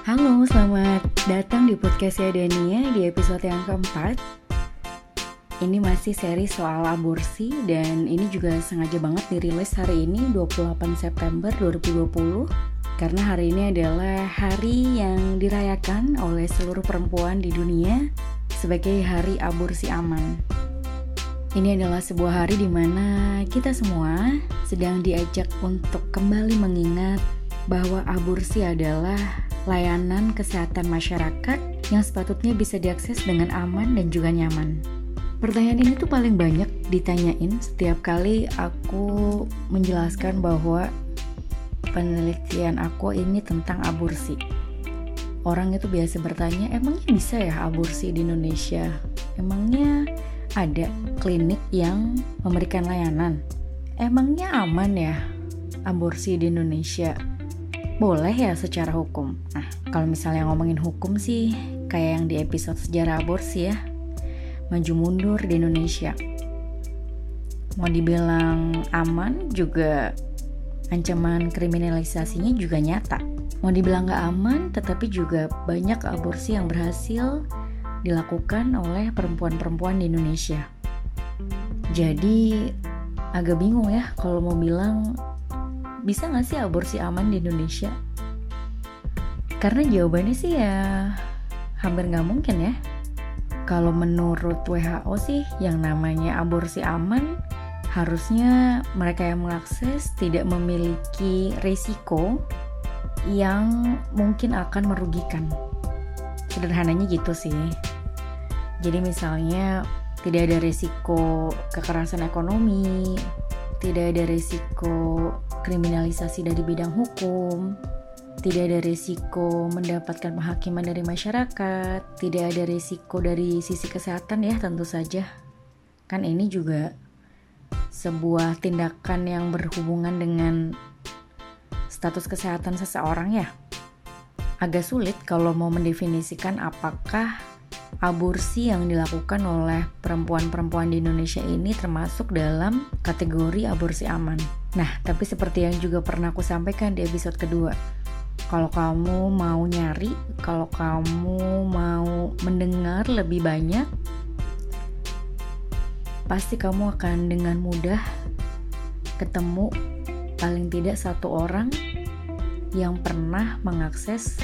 Halo, selamat datang di podcast saya Dania di episode yang keempat. Ini masih seri soal aborsi dan ini juga sengaja banget dirilis hari ini 28 September 2020 karena hari ini adalah hari yang dirayakan oleh seluruh perempuan di dunia sebagai hari aborsi aman. Ini adalah sebuah hari di mana kita semua sedang diajak untuk kembali mengingat bahwa aborsi adalah layanan kesehatan masyarakat yang sepatutnya bisa diakses dengan aman dan juga nyaman. Pertanyaan ini tuh paling banyak ditanyain setiap kali aku menjelaskan bahwa penelitian aku ini tentang aborsi. Orang itu biasa bertanya, emangnya bisa ya aborsi di Indonesia? Emangnya ada klinik yang memberikan layanan? Emangnya aman ya aborsi di Indonesia? Boleh ya secara hukum. Nah, kalau misalnya ngomongin hukum sih, kayak yang di episode sejarah aborsi ya, maju mundur di Indonesia. Mau dibilang aman juga ancaman kriminalisasinya juga nyata. Mau dibilang gak aman, tetapi juga banyak aborsi yang berhasil dilakukan oleh perempuan-perempuan di Indonesia. Jadi agak bingung ya kalau mau bilang bisa nggak sih aborsi aman di Indonesia? Karena jawabannya sih ya hampir nggak mungkin ya. Kalau menurut WHO sih yang namanya aborsi aman harusnya mereka yang mengakses tidak memiliki risiko yang mungkin akan merugikan. Sederhananya gitu sih. Jadi misalnya tidak ada risiko kekerasan ekonomi, tidak ada risiko kriminalisasi dari bidang hukum, tidak ada risiko mendapatkan penghakiman dari masyarakat, tidak ada risiko dari sisi kesehatan ya tentu saja. Kan ini juga sebuah tindakan yang berhubungan dengan status kesehatan seseorang ya. Agak sulit kalau mau mendefinisikan apakah aborsi yang dilakukan oleh perempuan-perempuan di Indonesia ini termasuk dalam kategori aborsi aman. Nah, tapi seperti yang juga pernah aku sampaikan di episode kedua, kalau kamu mau nyari, kalau kamu mau mendengar lebih banyak, pasti kamu akan dengan mudah ketemu paling tidak satu orang yang pernah mengakses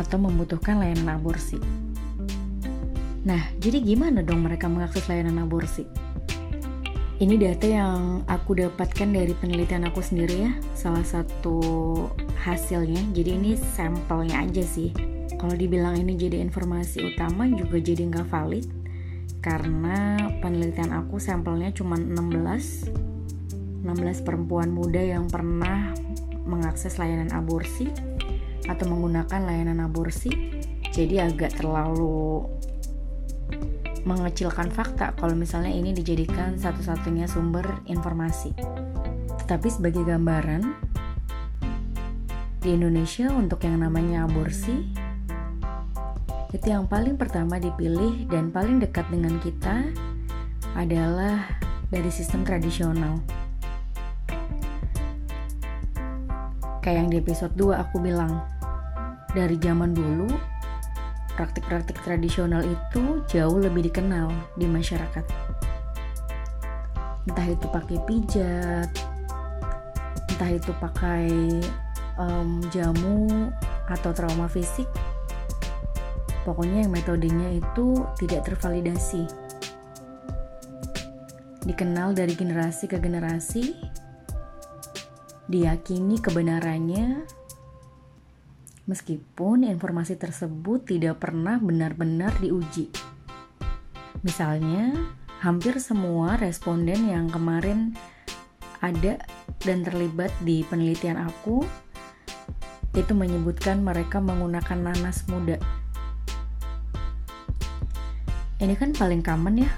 atau membutuhkan layanan aborsi. Nah, jadi gimana dong mereka mengakses layanan aborsi? Ini data yang aku dapatkan dari penelitian aku sendiri ya, salah satu hasilnya. Jadi ini sampelnya aja sih. Kalau dibilang ini jadi informasi utama juga jadi nggak valid karena penelitian aku sampelnya cuma 16 16 perempuan muda yang pernah mengakses layanan aborsi atau menggunakan layanan aborsi jadi agak terlalu mengecilkan fakta kalau misalnya ini dijadikan satu-satunya sumber informasi. Tetapi sebagai gambaran, di Indonesia untuk yang namanya aborsi, itu yang paling pertama dipilih dan paling dekat dengan kita adalah dari sistem tradisional. Kayak yang di episode 2 aku bilang, dari zaman dulu praktik-praktik tradisional itu jauh lebih dikenal di masyarakat. Entah itu pakai pijat, entah itu pakai um, jamu atau trauma fisik, pokoknya yang metodenya itu tidak tervalidasi. Dikenal dari generasi ke generasi, diyakini kebenarannya meskipun informasi tersebut tidak pernah benar-benar diuji. Misalnya, hampir semua responden yang kemarin ada dan terlibat di penelitian aku itu menyebutkan mereka menggunakan nanas muda. Ini kan paling common ya.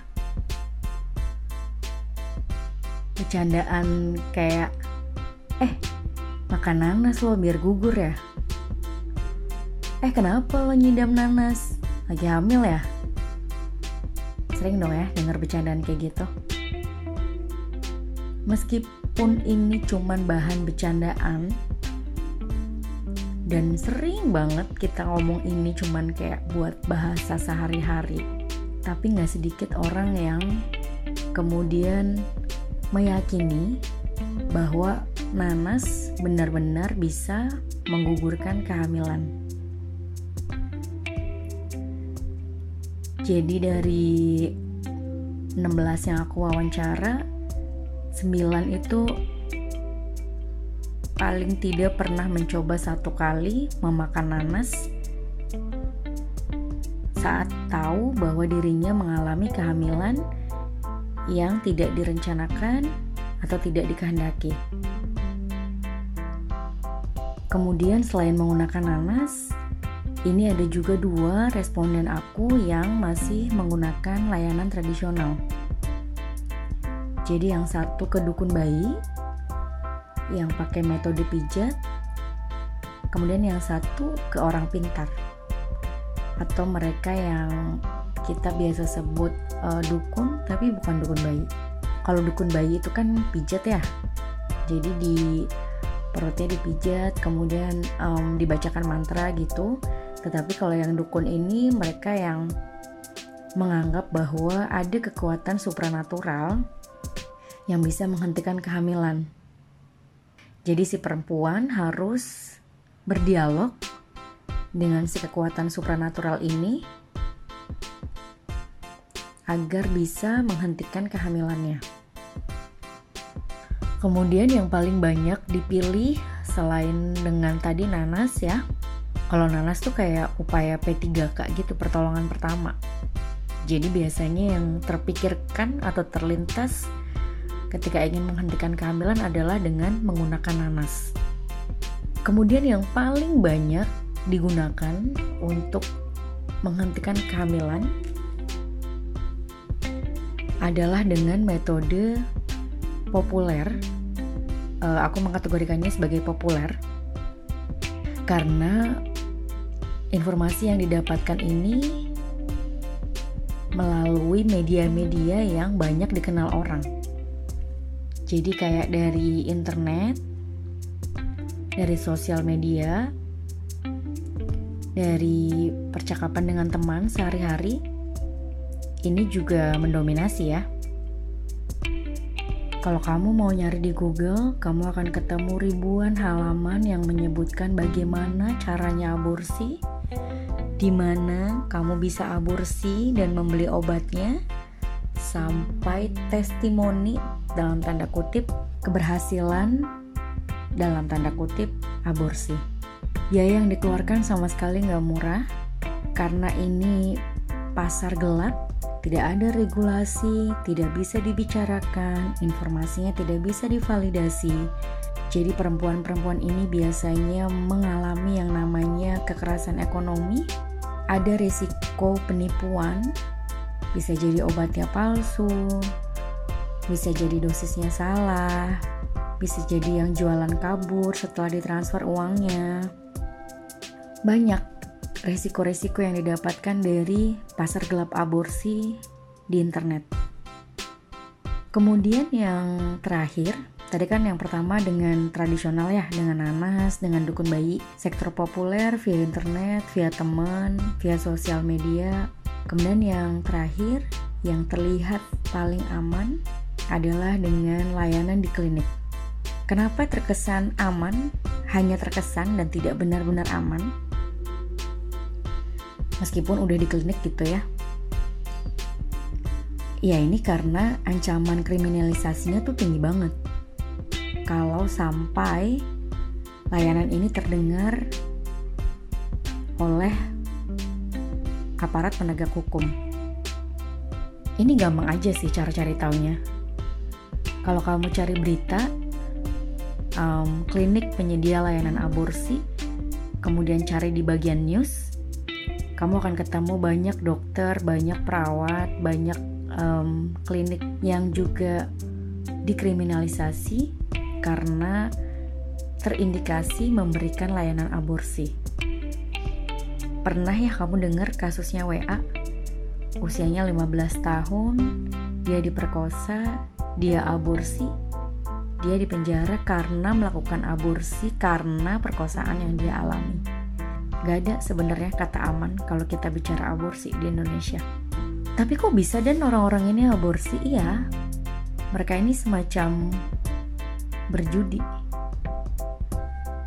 Bercandaan kayak, eh, makan nanas lo biar gugur ya eh kenapa lo nyidam nanas? Lagi hamil ya? Sering dong ya denger bercandaan kayak gitu. Meskipun ini cuman bahan bercandaan, dan sering banget kita ngomong ini cuman kayak buat bahasa sehari-hari tapi nggak sedikit orang yang kemudian meyakini bahwa nanas benar-benar bisa menggugurkan kehamilan. Jadi dari 16 yang aku wawancara, 9 itu paling tidak pernah mencoba satu kali memakan nanas saat tahu bahwa dirinya mengalami kehamilan yang tidak direncanakan atau tidak dikehendaki. Kemudian selain menggunakan nanas, ini ada juga dua responden aku yang masih menggunakan layanan tradisional. Jadi yang satu ke dukun bayi yang pakai metode pijat, kemudian yang satu ke orang pintar atau mereka yang kita biasa sebut uh, dukun tapi bukan dukun bayi. Kalau dukun bayi itu kan pijat ya. Jadi di perutnya dipijat, kemudian um, dibacakan mantra gitu tetapi kalau yang dukun ini mereka yang menganggap bahwa ada kekuatan supranatural yang bisa menghentikan kehamilan. Jadi si perempuan harus berdialog dengan si kekuatan supranatural ini agar bisa menghentikan kehamilannya. Kemudian yang paling banyak dipilih selain dengan tadi nanas ya, kalau nanas tuh kayak upaya P3K gitu pertolongan pertama. Jadi biasanya yang terpikirkan atau terlintas ketika ingin menghentikan kehamilan adalah dengan menggunakan nanas. Kemudian yang paling banyak digunakan untuk menghentikan kehamilan adalah dengan metode populer. Uh, aku mengkategorikannya sebagai populer karena informasi yang didapatkan ini melalui media-media yang banyak dikenal orang. Jadi kayak dari internet, dari sosial media, dari percakapan dengan teman sehari-hari, ini juga mendominasi ya. Kalau kamu mau nyari di Google, kamu akan ketemu ribuan halaman yang menyebutkan bagaimana caranya aborsi, di mana kamu bisa aborsi dan membeli obatnya sampai testimoni dalam tanda kutip keberhasilan dalam tanda kutip aborsi. Biaya yang dikeluarkan sama sekali nggak murah karena ini pasar gelap, tidak ada regulasi, tidak bisa dibicarakan, informasinya tidak bisa divalidasi. Jadi perempuan-perempuan ini biasanya mengalami yang namanya kekerasan ekonomi ada risiko penipuan, bisa jadi obatnya palsu, bisa jadi dosisnya salah, bisa jadi yang jualan kabur setelah ditransfer uangnya. Banyak resiko-resiko yang didapatkan dari pasar gelap aborsi di internet. Kemudian yang terakhir, Tadi kan yang pertama dengan tradisional ya, dengan nanas, dengan dukun bayi, sektor populer via internet, via teman, via sosial media. Kemudian yang terakhir, yang terlihat paling aman adalah dengan layanan di klinik. Kenapa terkesan aman? Hanya terkesan dan tidak benar-benar aman. Meskipun udah di klinik gitu ya. Ya ini karena ancaman kriminalisasinya tuh tinggi banget kalau sampai layanan ini terdengar oleh aparat penegak hukum. Ini gampang aja sih cara cari taunya. Kalau kamu cari berita, um, klinik penyedia layanan aborsi, kemudian cari di bagian news, kamu akan ketemu banyak dokter, banyak perawat, banyak um, klinik yang juga dikriminalisasi karena terindikasi memberikan layanan aborsi. Pernah ya kamu dengar kasusnya WA? Usianya 15 tahun, dia diperkosa, dia aborsi, dia dipenjara karena melakukan aborsi karena perkosaan yang dia alami. Gak ada sebenarnya kata aman kalau kita bicara aborsi di Indonesia. Tapi kok bisa dan orang-orang ini aborsi? Iya, mereka ini semacam berjudi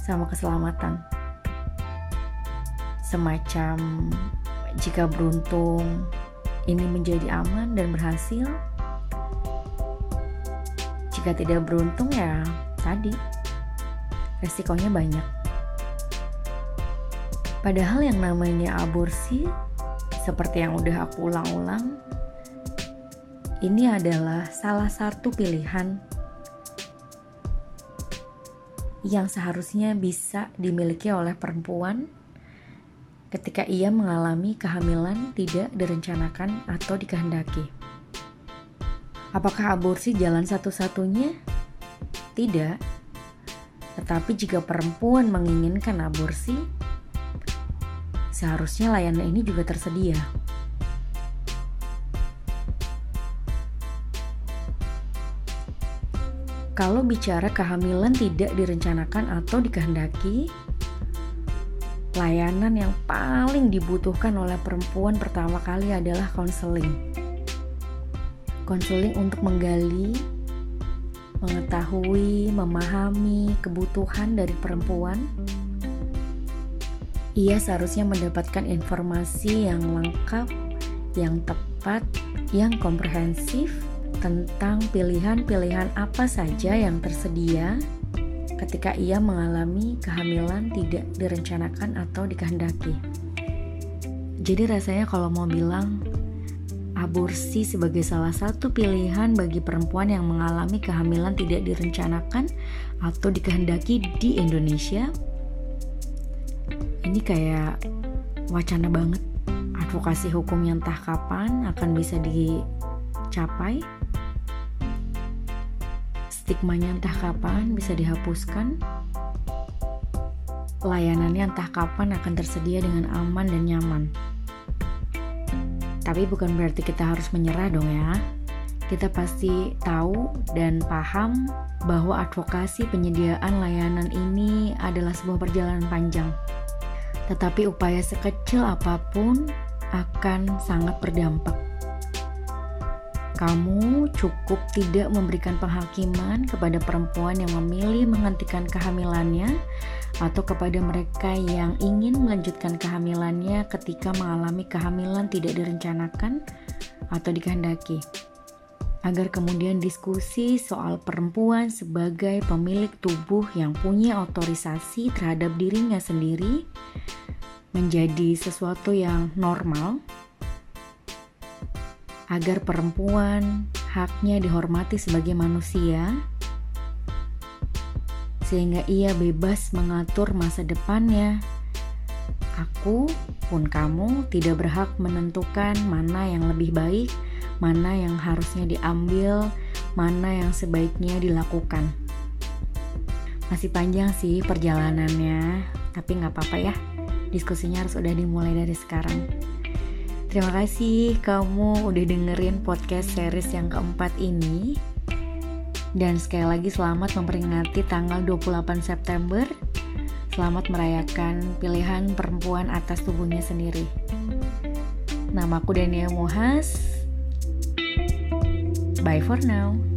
sama keselamatan. Semacam jika beruntung ini menjadi aman dan berhasil, jika tidak beruntung ya tadi resikonya banyak. Padahal yang namanya aborsi seperti yang udah aku ulang-ulang ini adalah salah satu pilihan yang seharusnya bisa dimiliki oleh perempuan ketika ia mengalami kehamilan tidak direncanakan atau dikehendaki. Apakah aborsi jalan satu-satunya? Tidak. Tetapi jika perempuan menginginkan aborsi, seharusnya layanan ini juga tersedia. Kalau bicara kehamilan tidak direncanakan atau dikehendaki, layanan yang paling dibutuhkan oleh perempuan pertama kali adalah konseling. Konseling untuk menggali, mengetahui, memahami kebutuhan dari perempuan. Ia seharusnya mendapatkan informasi yang lengkap, yang tepat, yang komprehensif tentang pilihan-pilihan apa saja yang tersedia ketika ia mengalami kehamilan tidak direncanakan atau dikehendaki. Jadi rasanya kalau mau bilang aborsi sebagai salah satu pilihan bagi perempuan yang mengalami kehamilan tidak direncanakan atau dikehendaki di Indonesia, ini kayak wacana banget. Advokasi hukum yang entah kapan akan bisa dicapai stigmanya entah kapan bisa dihapuskan, layanannya entah kapan akan tersedia dengan aman dan nyaman. Tapi bukan berarti kita harus menyerah dong ya. Kita pasti tahu dan paham bahwa advokasi penyediaan layanan ini adalah sebuah perjalanan panjang. Tetapi upaya sekecil apa pun akan sangat berdampak kamu cukup tidak memberikan penghakiman kepada perempuan yang memilih menghentikan kehamilannya atau kepada mereka yang ingin melanjutkan kehamilannya ketika mengalami kehamilan tidak direncanakan atau dikehendaki. Agar kemudian diskusi soal perempuan sebagai pemilik tubuh yang punya otorisasi terhadap dirinya sendiri menjadi sesuatu yang normal agar perempuan haknya dihormati sebagai manusia, sehingga ia bebas mengatur masa depannya. Aku pun kamu tidak berhak menentukan mana yang lebih baik, mana yang harusnya diambil, mana yang sebaiknya dilakukan. Masih panjang sih perjalanannya, tapi nggak apa-apa ya. Diskusinya harus udah dimulai dari sekarang. Terima kasih kamu udah dengerin podcast series yang keempat ini. Dan sekali lagi selamat memperingati tanggal 28 September. Selamat merayakan pilihan perempuan atas tubuhnya sendiri. Namaku Dania Muhas. Bye for now.